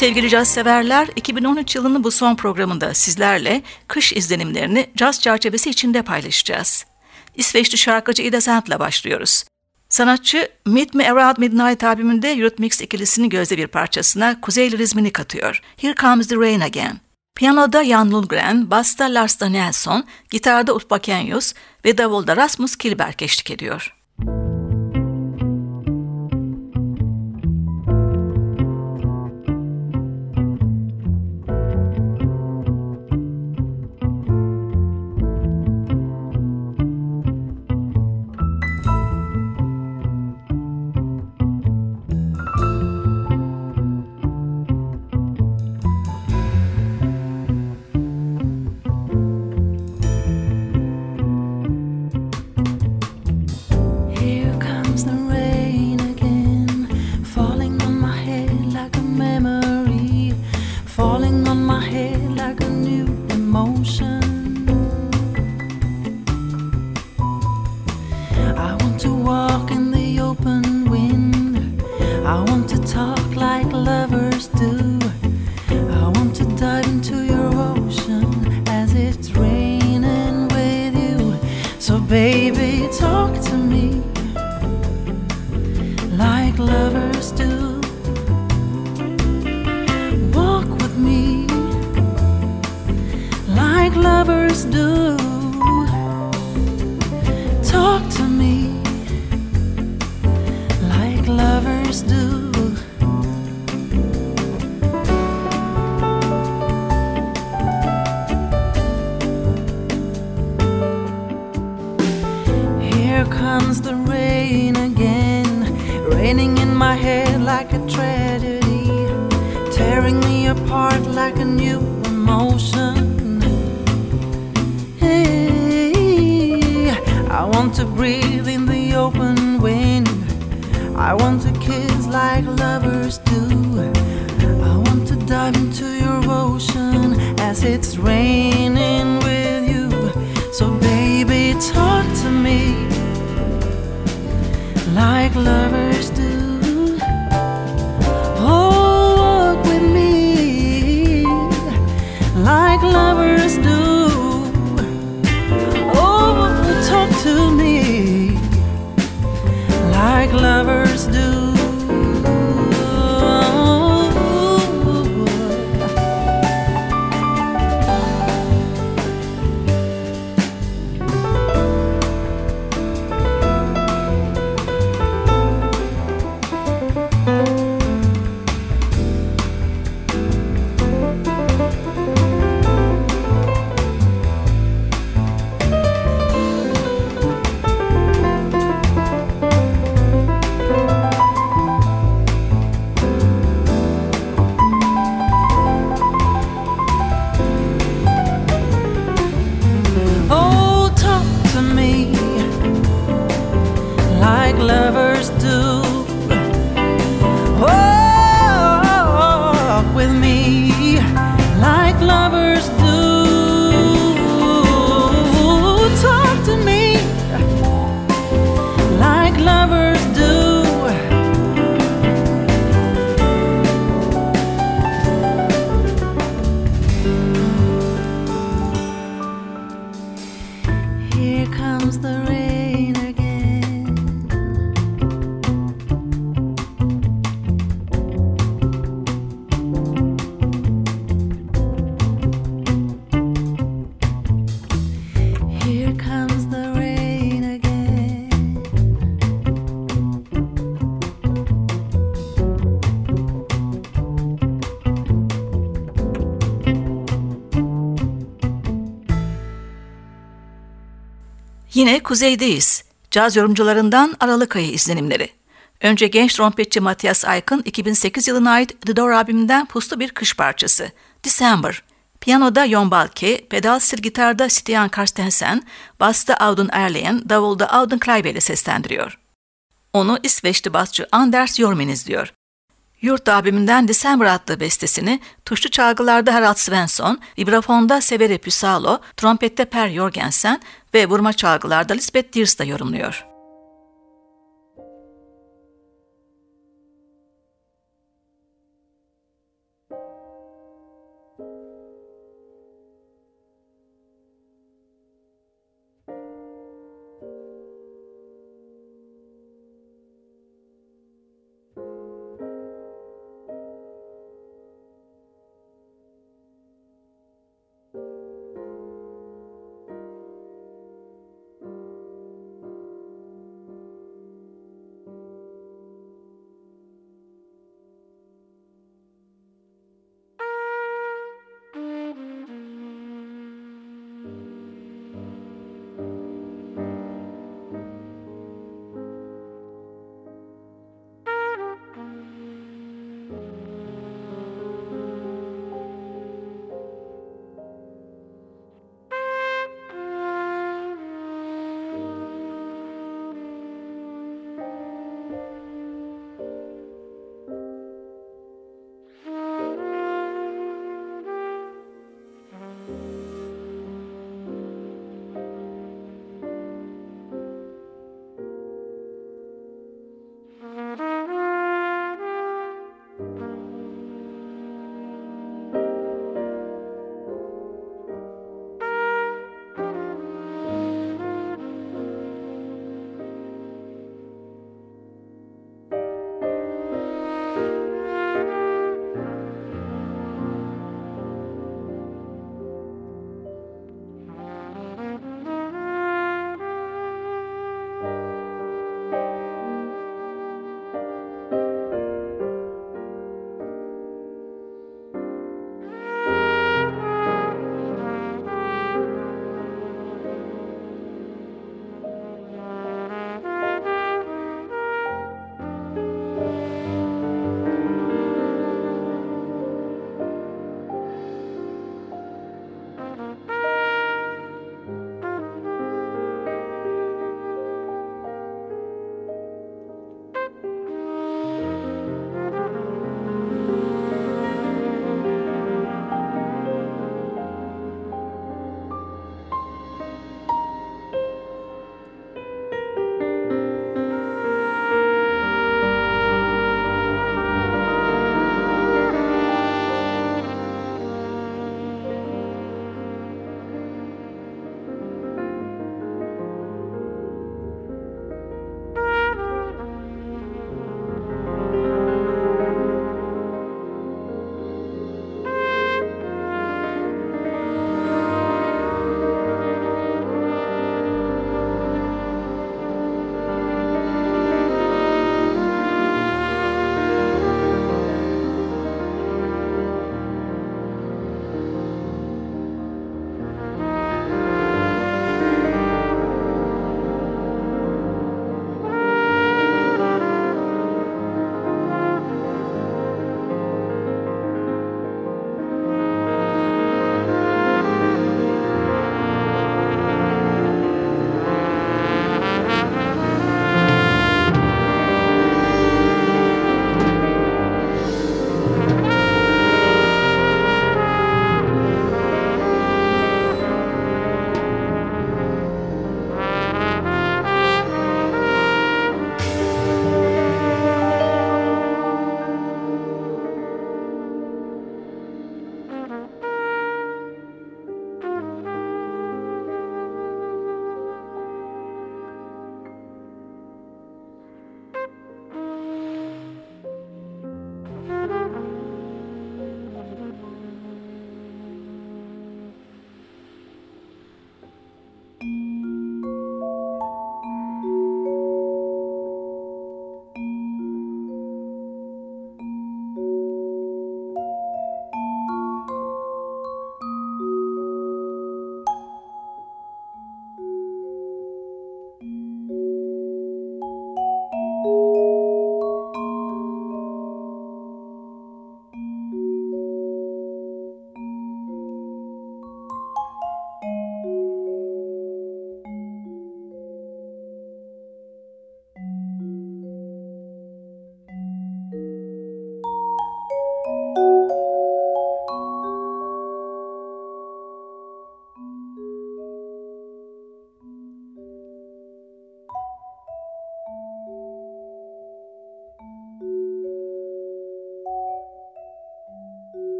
Sevgili caz severler, 2013 yılının bu son programında sizlerle kış izlenimlerini caz çerçevesi içinde paylaşacağız. İsveçli şarkıcı Ida Sand'la başlıyoruz. Sanatçı Meet Me Around Midnight albümünde Eurythmics ikilisinin gözde bir parçasına kuzeyli rizmini katıyor. Here Comes the Rain Again. Piyanoda Jan Lundgren, basta Lars Danielsson, gitarda Ulf Bakenius ve davulda Rasmus Kilberg eşlik ediyor. comes the rain. Yine kuzeydeyiz. Caz yorumcularından Aralık ayı izlenimleri. Önce genç trompetçi Matthias Aykın 2008 yılına ait The Door albümünden puslu bir kış parçası. December. Piyanoda Jon Balke, pedal stil gitarda Stian Karstensen, basta Audun Erleyen, davulda Audun Kleiber ile seslendiriyor. Onu İsveçli basçı Anders Jormen izliyor. Yurt albümünden December adlı bestesini tuşlu çalgılarda Harald Svensson, vibrafonda Severe Pysalo, trompette Per Jorgensen ve vurma çalgılarda Lisbeth Diers yorumluyor.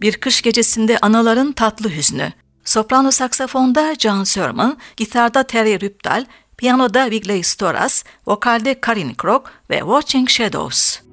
Bir Kış Gecesinde Anaların Tatlı Hüznü. Soprano saksafonda John Sermon, gitarda Terry Rüptal, piyanoda Vigley Storas, vokalde Karin Krok ve Watching Shadows.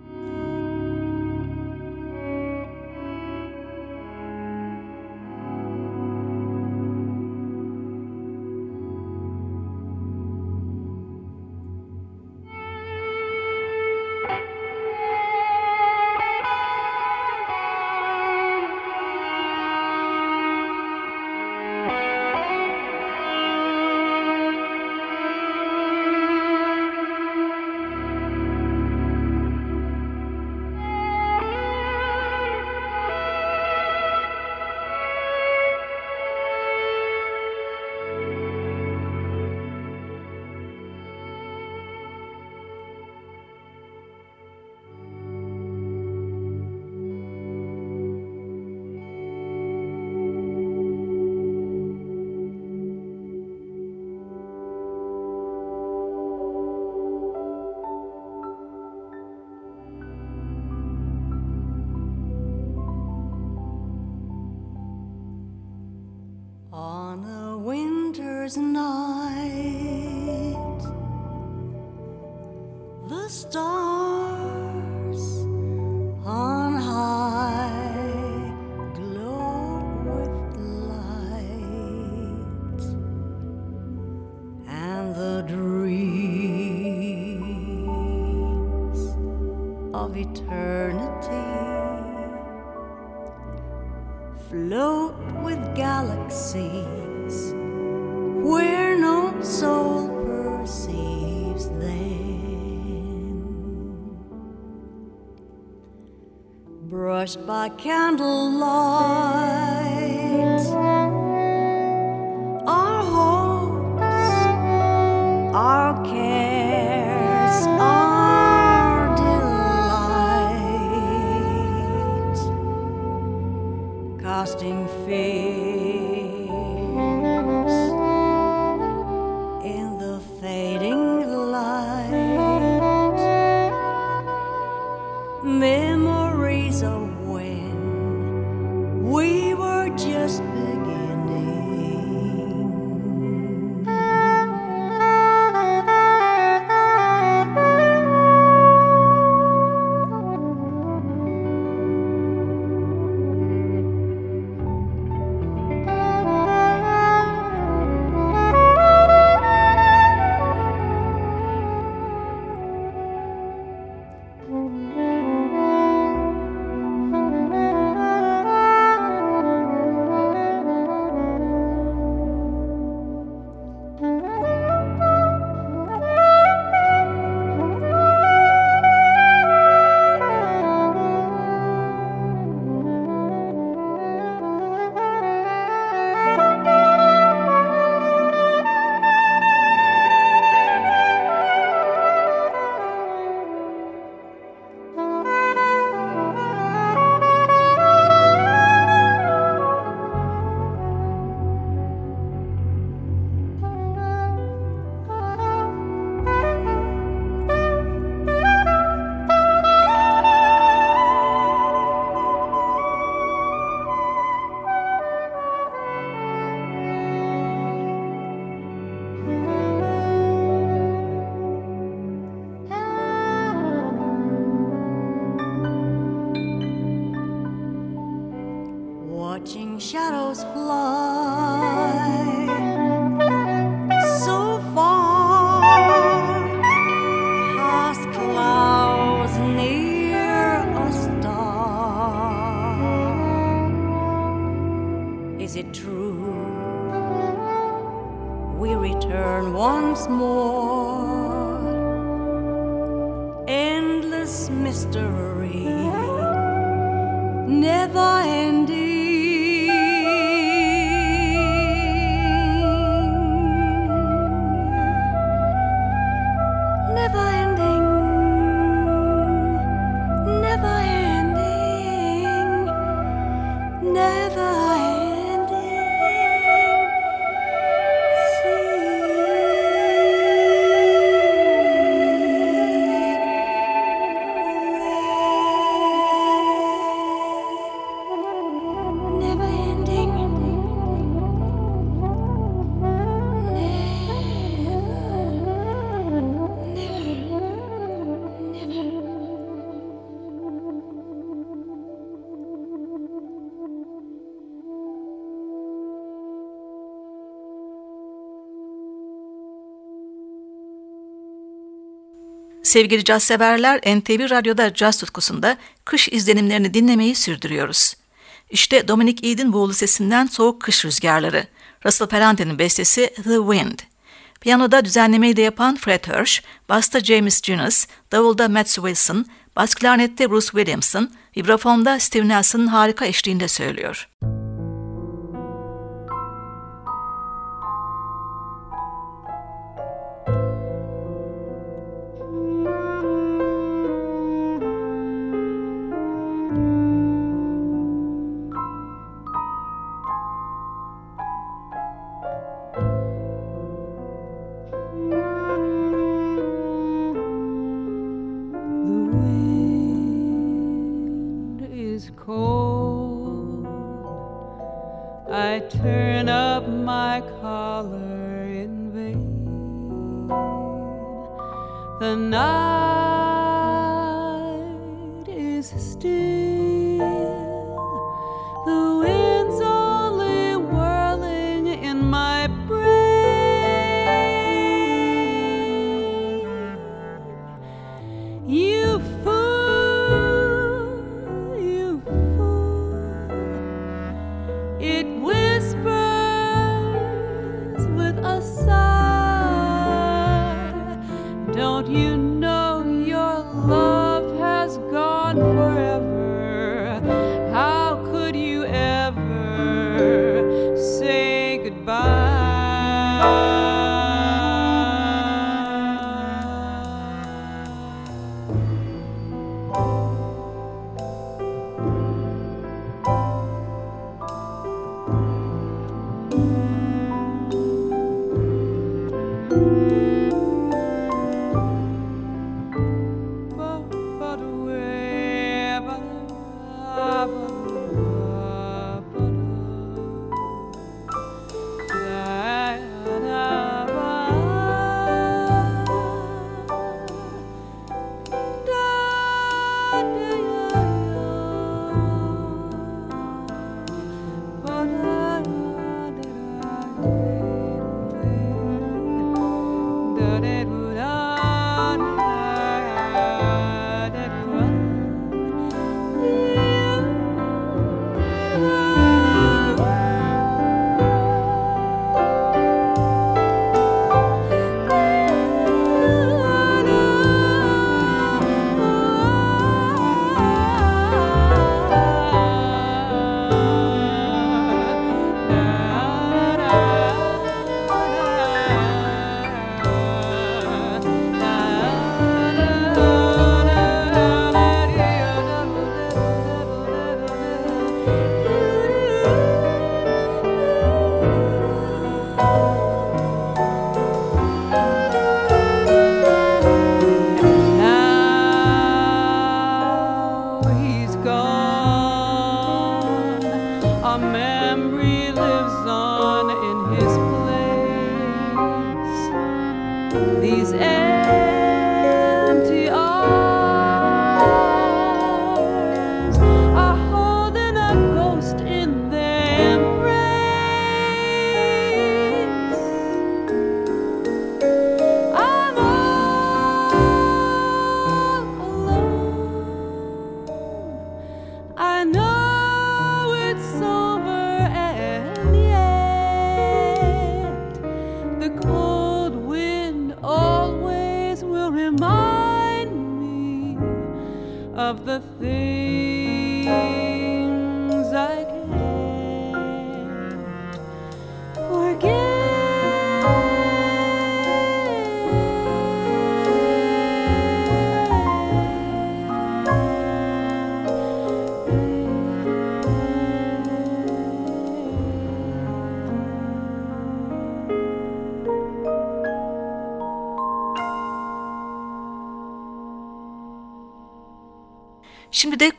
summer's night. The stars on high glow with light, and the dreams of eternity. Brushed by candlelight. Our hopes, our cares, our delight, casting fears in the fading light. Memories of when we were just beginning. Sevgili caz severler, NTV Radyo'da caz tutkusunda kış izlenimlerini dinlemeyi sürdürüyoruz. İşte Dominic Ead'in buğulu sesinden Soğuk Kış Rüzgarları, Russell Ferrante'nin bestesi The Wind. Piyanoda düzenlemeyi de yapan Fred Hirsch, basta James Jonas, davulda Matt Wilson, bas klarnette Bruce Williamson, vibrafonda Steve Nelson'ın harika eşliğinde söylüyor. De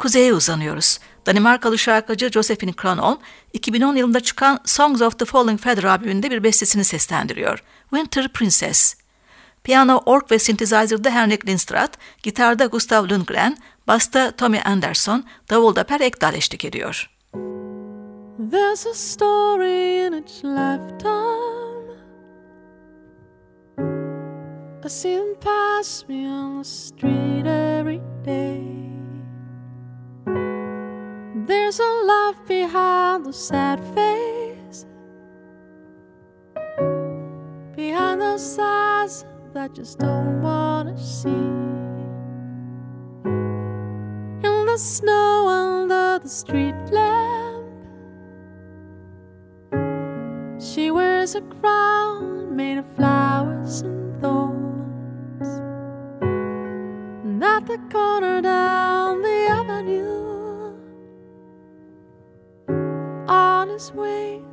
kuzeye uzanıyoruz. Danimarkalı şarkıcı Josephine Kronholm, 2010 yılında çıkan Songs of the Falling Feather albümünde bir bestesini seslendiriyor. Winter Princess. Piyano, org ve synthesizer'da Henrik Lindstrad, gitarda Gustav Lundgren, basta Tommy Anderson, davulda Per Ekdal eşlik ediyor. There's a story in its lifetime I see them pass me on the street A life behind the sad face, behind those eyes that just don't wanna see. In the snow under the street lamp, she wears a crown made of flowers and thorns. And at the corner down on his way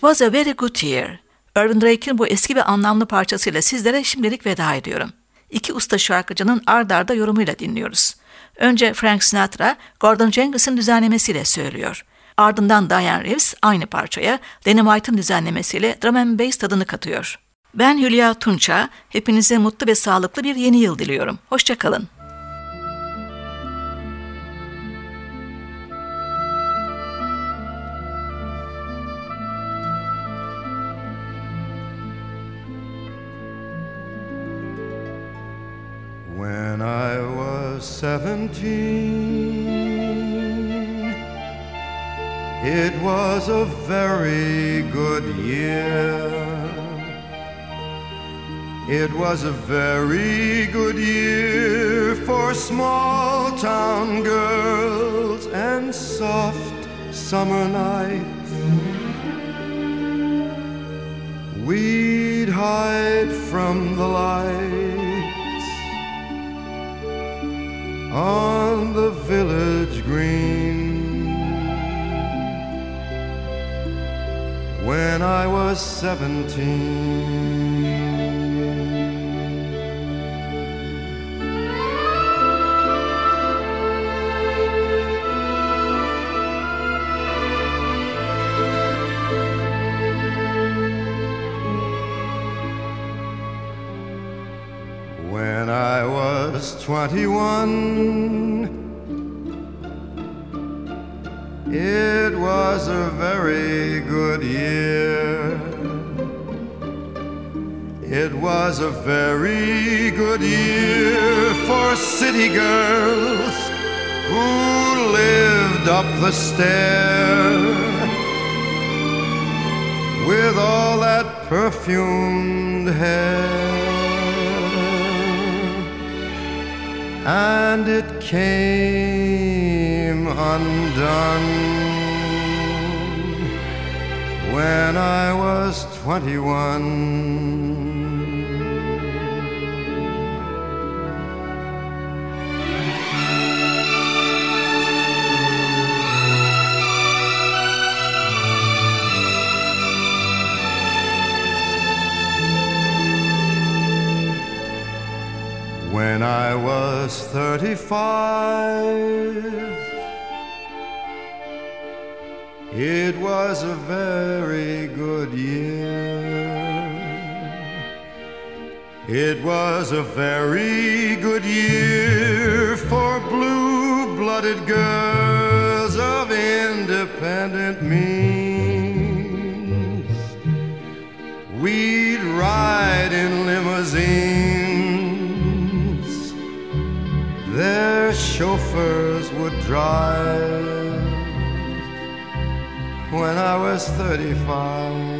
It was a very good year. Irvin Drake'in bu eski ve anlamlı parçasıyla sizlere şimdilik veda ediyorum. İki usta şarkıcının ard arda yorumuyla dinliyoruz. Önce Frank Sinatra, Gordon Jenkins'in düzenlemesiyle söylüyor. Ardından Diane Reeves aynı parçaya Lenny White'ın düzenlemesiyle drum and bass tadını katıyor. Ben Hülya Tunça, hepinize mutlu ve sağlıklı bir yeni yıl diliyorum. Hoşçakalın. Seventeen, it was a very good year. It was a very good year for small town girls and soft summer nights. We'd hide from the lights on the village green. When I was seventeen. 21, it was a very good year. It was a very good year for city girls who lived up the stair with all that perfumed hair. And it came undone when I was 21. When I was 35, it was a very good year. It was a very good year for blue blooded girls of independent means. We'd ride in limousines, their chauffeurs would drive when I was 35.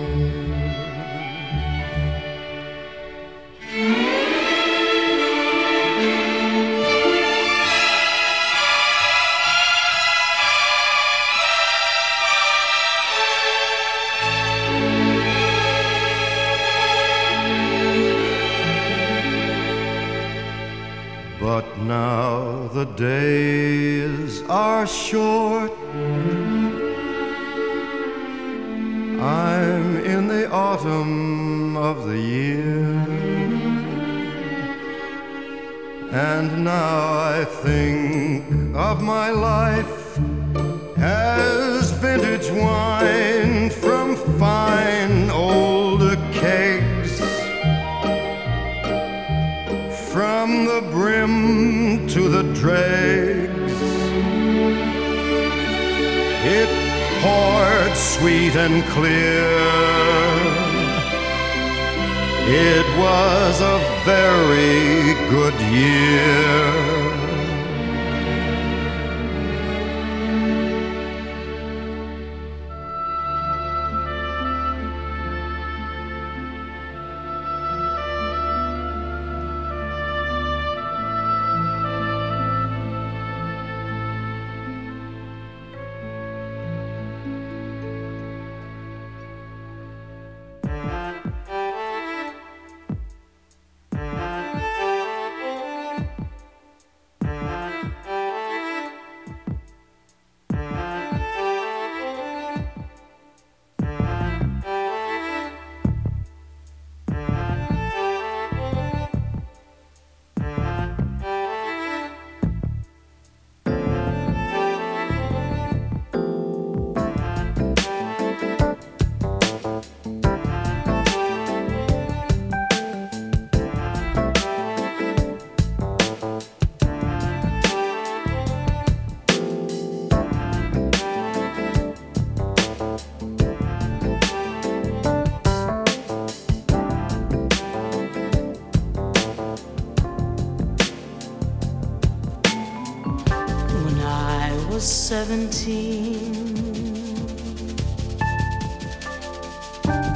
Seventeen.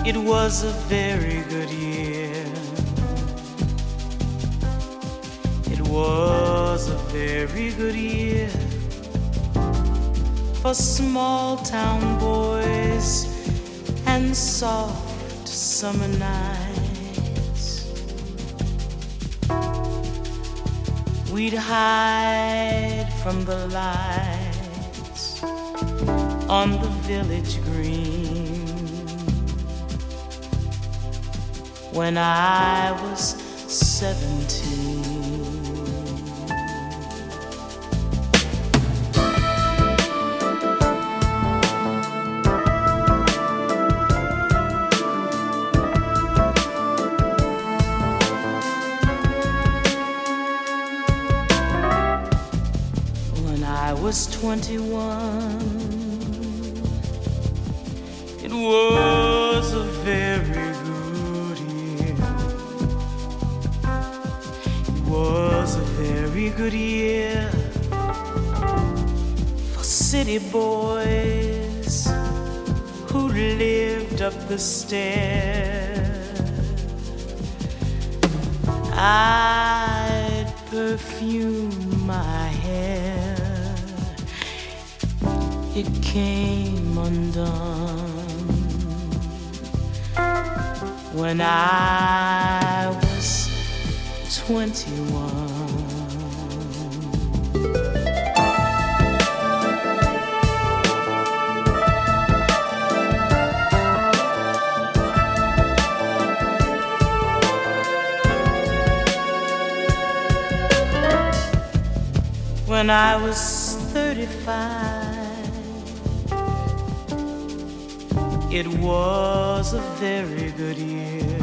It was a very good year. It was a very good year for small town boys and soft summer nights. We'd hide from the lights on the village green when I was seventeen. When I was 21, city boys who lived up the stair. I'd perfume my hair. It came undone when I was 21. When I was 35, it was a very good year.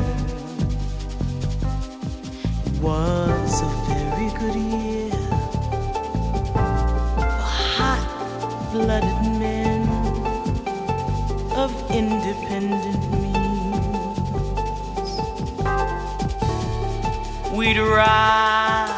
It was a very good year for hot blooded men of independent means. We'd ride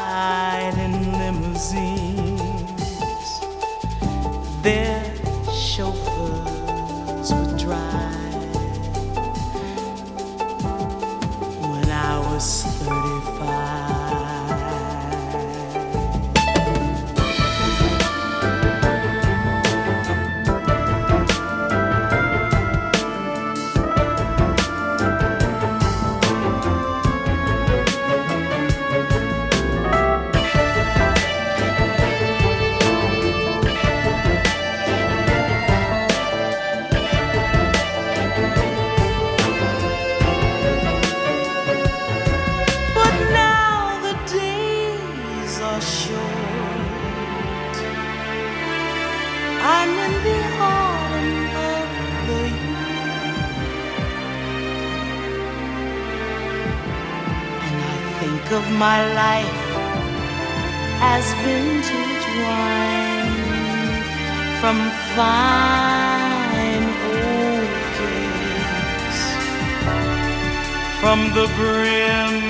the brim